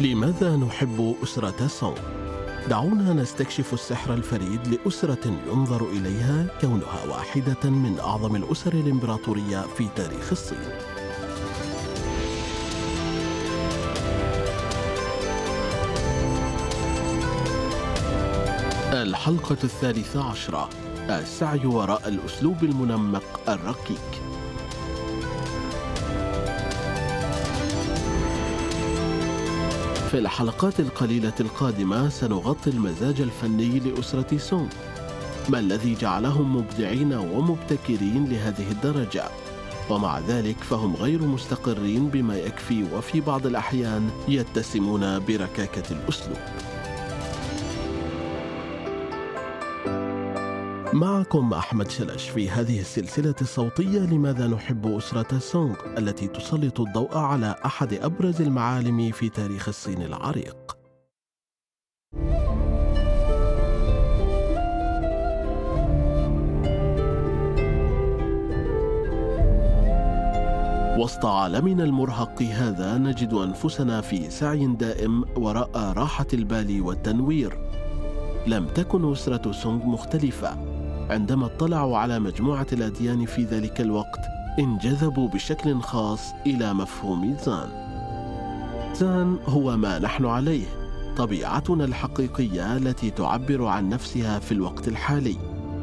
لماذا نحب أسرة سونغ؟ دعونا نستكشف السحر الفريد لأسرة ينظر إليها كونها واحدة من أعظم الأسر الإمبراطورية في تاريخ الصين. الحلقة الثالثة عشرة السعي وراء الأسلوب المنمق الركيك في الحلقات القليلة القادمة سنغطي المزاج الفني لأسرة سونغ ما الذي جعلهم مبدعين ومبتكرين لهذه الدرجة؟ ومع ذلك فهم غير مستقرين بما يكفي وفي بعض الأحيان يتسمون بركاكة الأسلوب. معكم أحمد شلش في هذه السلسلة الصوتية لماذا نحب أسرة سونغ التي تسلط الضوء على أحد أبرز المعالم في تاريخ الصين العريق. وسط عالمنا المرهق هذا نجد أنفسنا في سعي دائم وراء راحة البال والتنوير. لم تكن أسرة سونغ مختلفة عندما اطلعوا على مجموعة الأديان في ذلك الوقت انجذبوا بشكل خاص إلى مفهوم زان. زان هو ما نحن عليه طبيعتنا الحقيقية التي تعبر عن نفسها في الوقت الحالي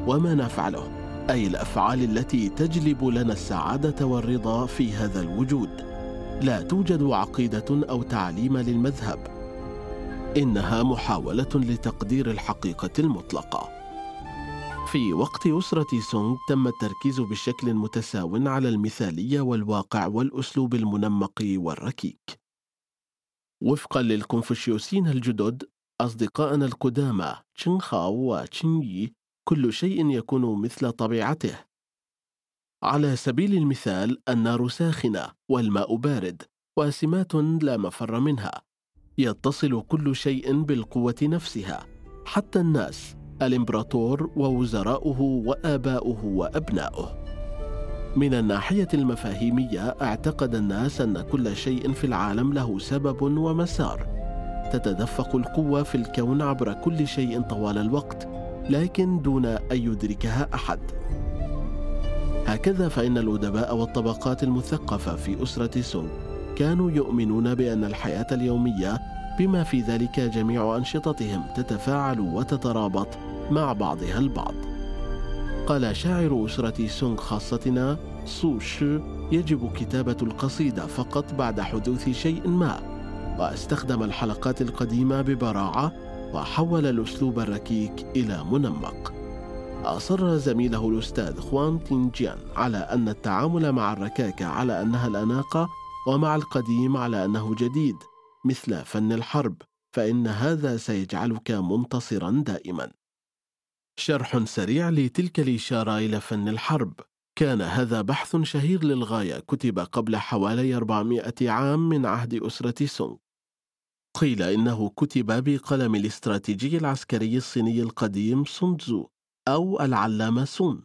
وما نفعله أي الأفعال التي تجلب لنا السعادة والرضا في هذا الوجود. لا توجد عقيدة أو تعليم للمذهب. إنها محاولة لتقدير الحقيقة المطلقة. في وقت أسرة سونغ تم التركيز بشكل متساو على المثالية والواقع والأسلوب المنمق والركيك. وفقا للكونفوشيوسيين الجدد أصدقائنا القدامى تشين خاو وتشين يي كل شيء يكون مثل طبيعته. على سبيل المثال النار ساخنة والماء بارد وسمات لا مفر منها. يتصل كل شيء بالقوة نفسها حتى الناس الإمبراطور ووزراؤه وآباؤه وأبناؤه. من الناحية المفاهيمية اعتقد الناس أن كل شيء في العالم له سبب ومسار. تتدفق القوة في الكون عبر كل شيء طوال الوقت لكن دون أن يدركها أحد. هكذا فإن الأدباء والطبقات المثقفة في أسرة سونغ كانوا يؤمنون بأن الحياة اليومية بما في ذلك جميع أنشطتهم تتفاعل وتترابط مع بعضها البعض. قال شاعر أسرة سونغ خاصتنا سو شي يجب كتابة القصيدة فقط بعد حدوث شيء ما واستخدم الحلقات القديمة ببراعة وحول الأسلوب الركيك إلى منمق. أصر زميله الأستاذ خوان تينجيان على أن التعامل مع الركاكة على أنها الأناقة ومع القديم على أنه جديد مثل فن الحرب فإن هذا سيجعلك منتصرا دائما. شرح سريع لتلك الإشارة إلى فن الحرب. كان هذا بحث شهير للغاية كتب قبل حوالي 400 عام من عهد أسرة سونغ. قيل إنه كتب بقلم الاستراتيجي العسكري الصيني القديم سونزو أو العلامة سون.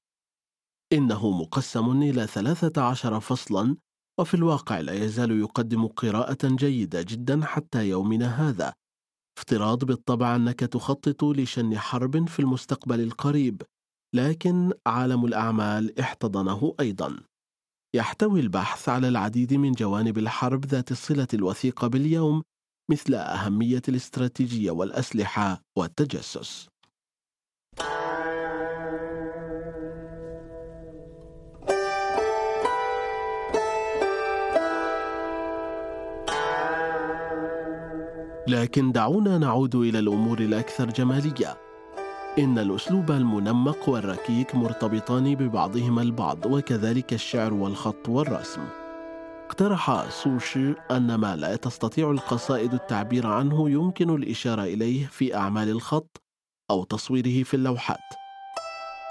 إنه مقسم إلى 13 فصلا وفي الواقع لا يزال يقدم قراءة جيدة جدا حتى يومنا هذا. افتراض بالطبع أنك تخطط لشن حرب في المستقبل القريب لكن عالم الأعمال احتضنه أيضا. يحتوي البحث على العديد من جوانب الحرب ذات الصلة الوثيقة باليوم مثل أهمية الاستراتيجية والأسلحة والتجسس. لكن دعونا نعود إلى الأمور الأكثر جمالية. إن الأسلوب المنمق والركيك مرتبطان ببعضهما البعض وكذلك الشعر والخط والرسم. اقترح سوشي أن ما لا تستطيع القصائد التعبير عنه يمكن الإشارة إليه في أعمال الخط أو تصويره في اللوحات.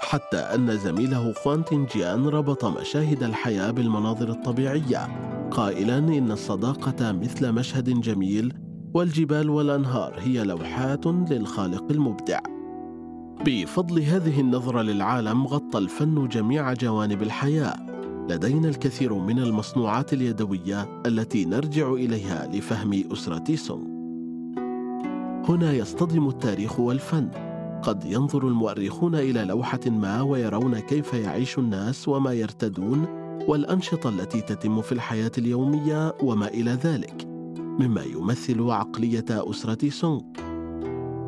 حتى أن زميله خوان جيان ربط مشاهد الحياة بالمناظر الطبيعية. قائلا إن الصداقة مثل مشهد جميل والجبال والأنهار هي لوحات للخالق المبدع. بفضل هذه النظرة للعالم غطى الفن جميع جوانب الحياة. لدينا الكثير من المصنوعات اليدوية التي نرجع إليها لفهم أسرة سونغ. هنا يصطدم التاريخ والفن. قد ينظر المؤرخون إلى لوحة ما ويرون كيف يعيش الناس وما يرتدون والأنشطة التي تتم في الحياة اليومية وما إلى ذلك. مما يمثل عقلية أسرة سونغ.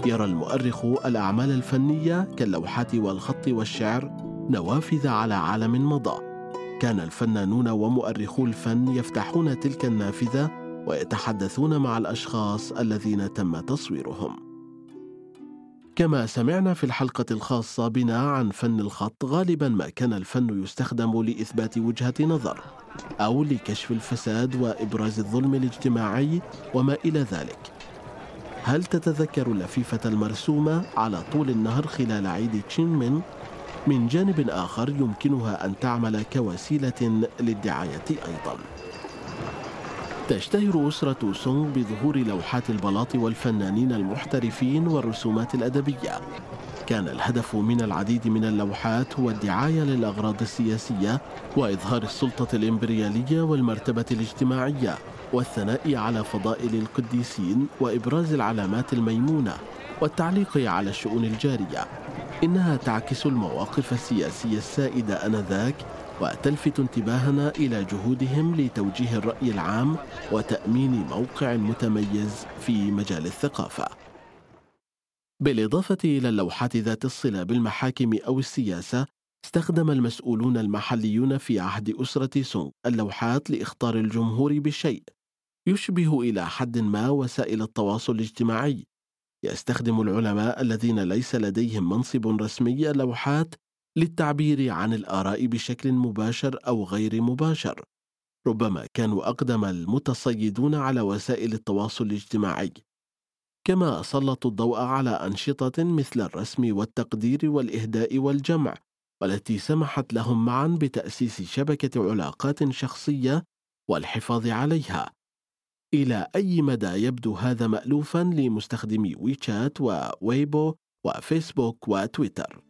يرى المؤرخ الأعمال الفنية كاللوحات والخط والشعر نوافذ على عالم مضى. كان الفنانون ومؤرخو الفن يفتحون تلك النافذة ويتحدثون مع الأشخاص الذين تم تصويرهم. كما سمعنا في الحلقة الخاصة بنا عن فن الخط غالبا ما كان الفن يستخدم لإثبات وجهة نظر أو لكشف الفساد وإبراز الظلم الاجتماعي وما إلى ذلك. هل تتذكر اللفيفة المرسومة على طول النهر خلال عيد تشينمين من جانب آخر يمكنها أن تعمل كوسيلة للدعاية أيضا. تشتهر أسرة سونغ بظهور لوحات البلاط والفنانين المحترفين والرسومات الأدبية. كان الهدف من العديد من اللوحات هو الدعاية للأغراض السياسية وإظهار السلطة الإمبريالية والمرتبة الاجتماعية والثناء على فضائل القديسين وإبراز العلامات الميمونة والتعليق على الشؤون الجارية. إنها تعكس المواقف السياسية السائدة آنذاك وتلفت انتباهنا إلى جهودهم لتوجيه الرأي العام وتأمين موقع متميز في مجال الثقافة. بالإضافة إلى اللوحات ذات الصلة بالمحاكم أو السياسة، استخدم المسؤولون المحليون في عهد أسرة سونغ اللوحات لإخطار الجمهور بشيء يشبه إلى حد ما وسائل التواصل الاجتماعي يستخدم العلماء الذين ليس لديهم منصب رسمي لوحات للتعبير عن الآراء بشكل مباشر أو غير مباشر ربما كانوا أقدم المتصيدون على وسائل التواصل الاجتماعي. كما سلطوا الضوء على أنشطة مثل الرسم والتقدير والإهداء والجمع والتي سمحت لهم معا بتأسيس شبكة علاقات شخصية والحفاظ عليها. إلى أي مدى يبدو هذا مألوفا لمستخدمي ويتشات وويبو وفيسبوك وتويتر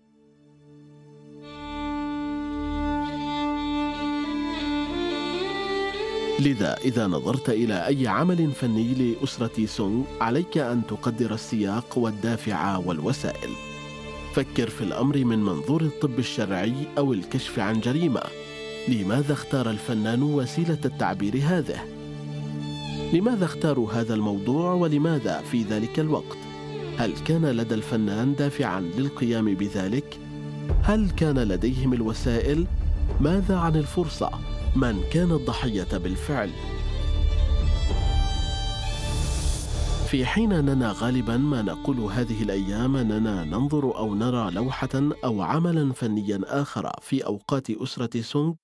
لذا إذا نظرت إلى أي عمل فني لأسرة سونغ عليك أن تقدر السياق والدافع والوسائل. فكر في الأمر من منظور الطب الشرعي أو الكشف عن جريمة. لماذا اختار الفنان وسيلة التعبير هذه؟ لماذا اختاروا هذا الموضوع ولماذا في ذلك الوقت؟ هل كان لدى الفنان دافعا للقيام بذلك؟ هل كان لديهم الوسائل؟ ماذا عن الفرصة؟ من كان الضحية بالفعل في حين اننا غالبا ما نقول هذه الأيام اننا ننظر أو نرى لوحة أو عملا فنيا آخر في أوقات أسرة سونغ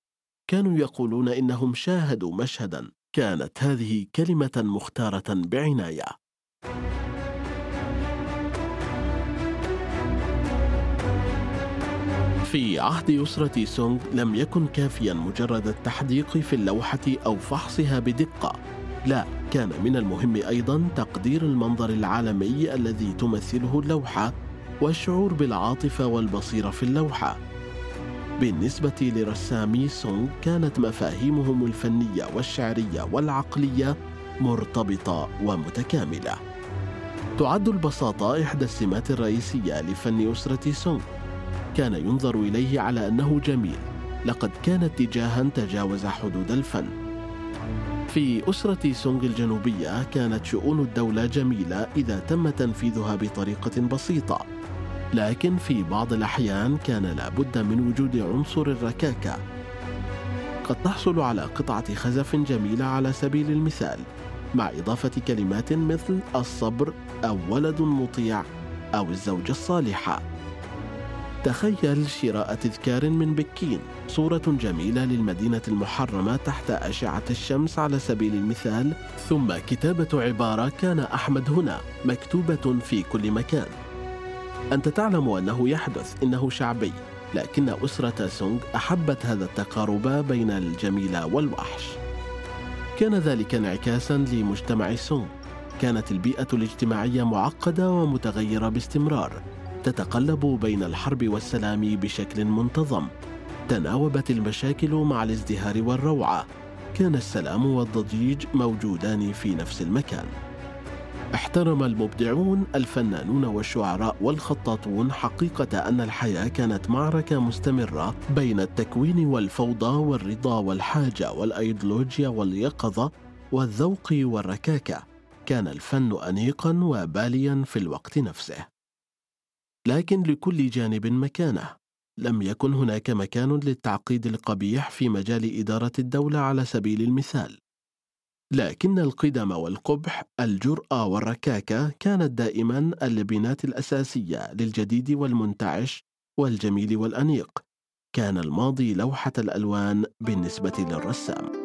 كانوا يقولون إنهم شاهدوا مشهدا كانت هذه كلمة مختارة بعناية. في عهد أسرة سونغ لم يكن كافيا مجرد التحديق في اللوحة أو فحصها بدقة، لا كان من المهم أيضا تقدير المنظر العالمي الذي تمثله اللوحة والشعور بالعاطفة والبصيرة في اللوحة. بالنسبة لرسامي سونغ كانت مفاهيمهم الفنية والشعرية والعقلية مرتبطة ومتكاملة. تعد البساطة إحدى السمات الرئيسية لفن أسرة سونغ. كان ينظر إليه على أنه جميل، لقد كان اتجاها تجاوز حدود الفن. في أسرة سونغ الجنوبية كانت شؤون الدولة جميلة إذا تم تنفيذها بطريقة بسيطة. لكن في بعض الأحيان كان لابد من وجود عنصر الركاكة قد تحصل على قطعة خزف جميلة على سبيل المثال مع إضافة كلمات مثل الصبر أو ولد مطيع أو الزوجة الصالحة تخيل شراء تذكار من بكين. صورة جميلة للمدينة المحرمة تحت أشعة الشمس على سبيل المثال. ثم كتابة عبارة كان أحمد هنا مكتوبة في كل مكان. أنت تعلم أنه يحدث إنه شعبي. لكن أسرة سونغ أحبت هذا التقارب بين الجميلة والوحش. كان ذلك انعكاسا لمجتمع سونغ. كانت البيئة الاجتماعية معقدة ومتغيرة باستمرار. تتقلب بين الحرب والسلام بشكل منتظم. تناوبت المشاكل مع الازدهار والروعة. كان السلام والضجيج موجودان في نفس المكان. احترم المبدعون الفنانون والشعراء والخطاطون حقيقة أن الحياة كانت معركة مستمرة بين التكوين والفوضى والرضا والحاجة والأيديولوجيا واليقظة والذوق والركاكة. كان الفن أنيقا وباليا في الوقت نفسه. لكن لكل جانب مكانه. لم يكن هناك مكان للتعقيد القبيح في مجال إدارة الدولة على سبيل المثال. لكن القدم والقبح الجرأة والركاكة كانت دائما اللبنات الأساسية للجديد والمنتعش والجميل والأنيق. كان الماضي لوحة الألوان بالنسبة للرسام.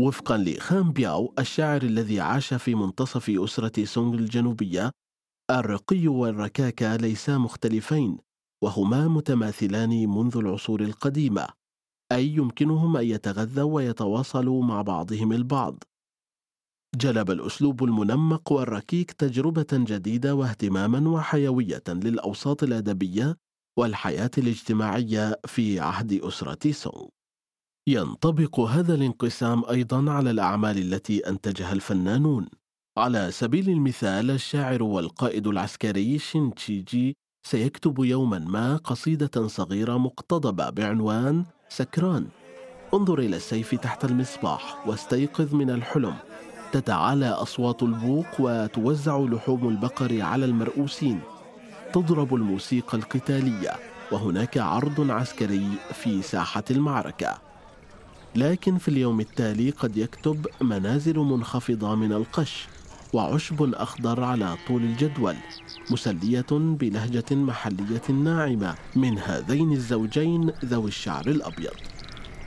وفقا لخام بياو الشاعر الذي عاش في منتصف أسرة سونغ الجنوبية الرقي والركاكة ليسا مختلفين وهما متماثلان منذ العصور القديمة أي يمكنهم أن يتغذوا ويتواصلوا مع بعضهم البعض. جلب الأسلوب المنمق والركيك تجربة جديدة واهتماما وحيوية للأوساط الأدبية والحياة الاجتماعية في عهد أسرة سونغ. ينطبق هذا الانقسام أيضا على الأعمال التي أنتجها الفنانون. على سبيل المثال الشاعر والقائد العسكري شينتشيجي سيكتب يوما ما قصيدة صغيرة مقتضبة بعنوان سكران. انظر إلى السيف تحت المصباح واستيقظ من الحلم. تتعالى أصوات البوق وتوزع لحوم البقر على المرؤوسين. تضرب الموسيقى القتالية وهناك عرض عسكري في ساحة المعركة. لكن في اليوم التالي قد يكتب منازل منخفضة من القش وعشب أخضر على طول الجدول مسلية بلهجة محلية ناعمة من هذين الزوجين ذوي الشعر الأبيض.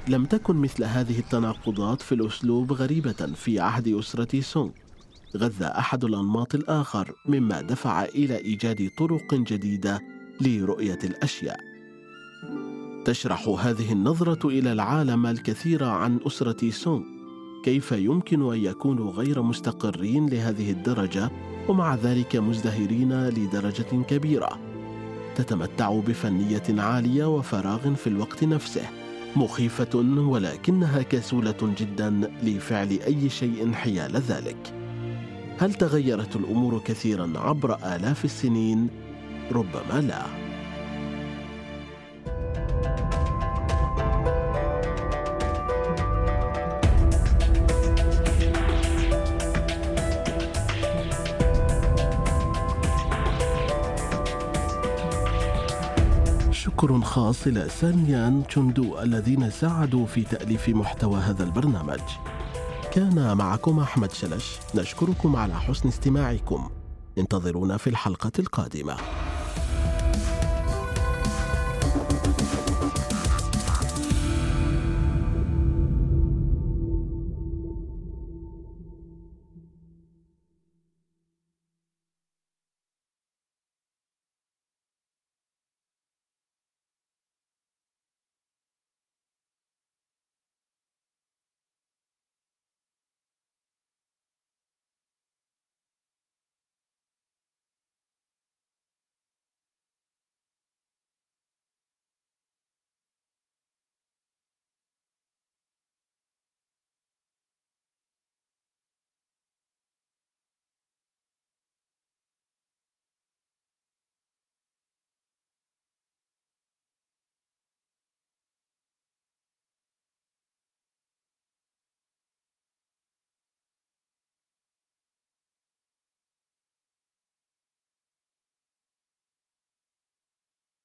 لم تكن مثل هذه التناقضات في الأسلوب غريبة في عهد أسرة سونغ. غذى أحد الأنماط الآخر مما دفع إلى إيجاد طرق جديدة لرؤية الأشياء. تشرح هذه النظرة إلى العالم الكثير عن أسرة سونغ كيف يمكن أن يكونوا غير مستقرين لهذه الدرجة ومع ذلك مزدهرين لدرجة كبيرة؟ تتمتع بفنية عالية وفراغ في الوقت نفسه مخيفة ولكنها كسولة جدا لفعل أي شيء حيال ذلك. هل تغيرت الأمور كثيرا عبر آلاف السنين؟ ربما لا. شكر خاص إلى سانيان تشوندو الذين ساعدوا في تأليف محتوى هذا البرنامج. كان معكم أحمد شلش. نشكركم على حسن استماعكم. انتظرونا في الحلقة القادمة.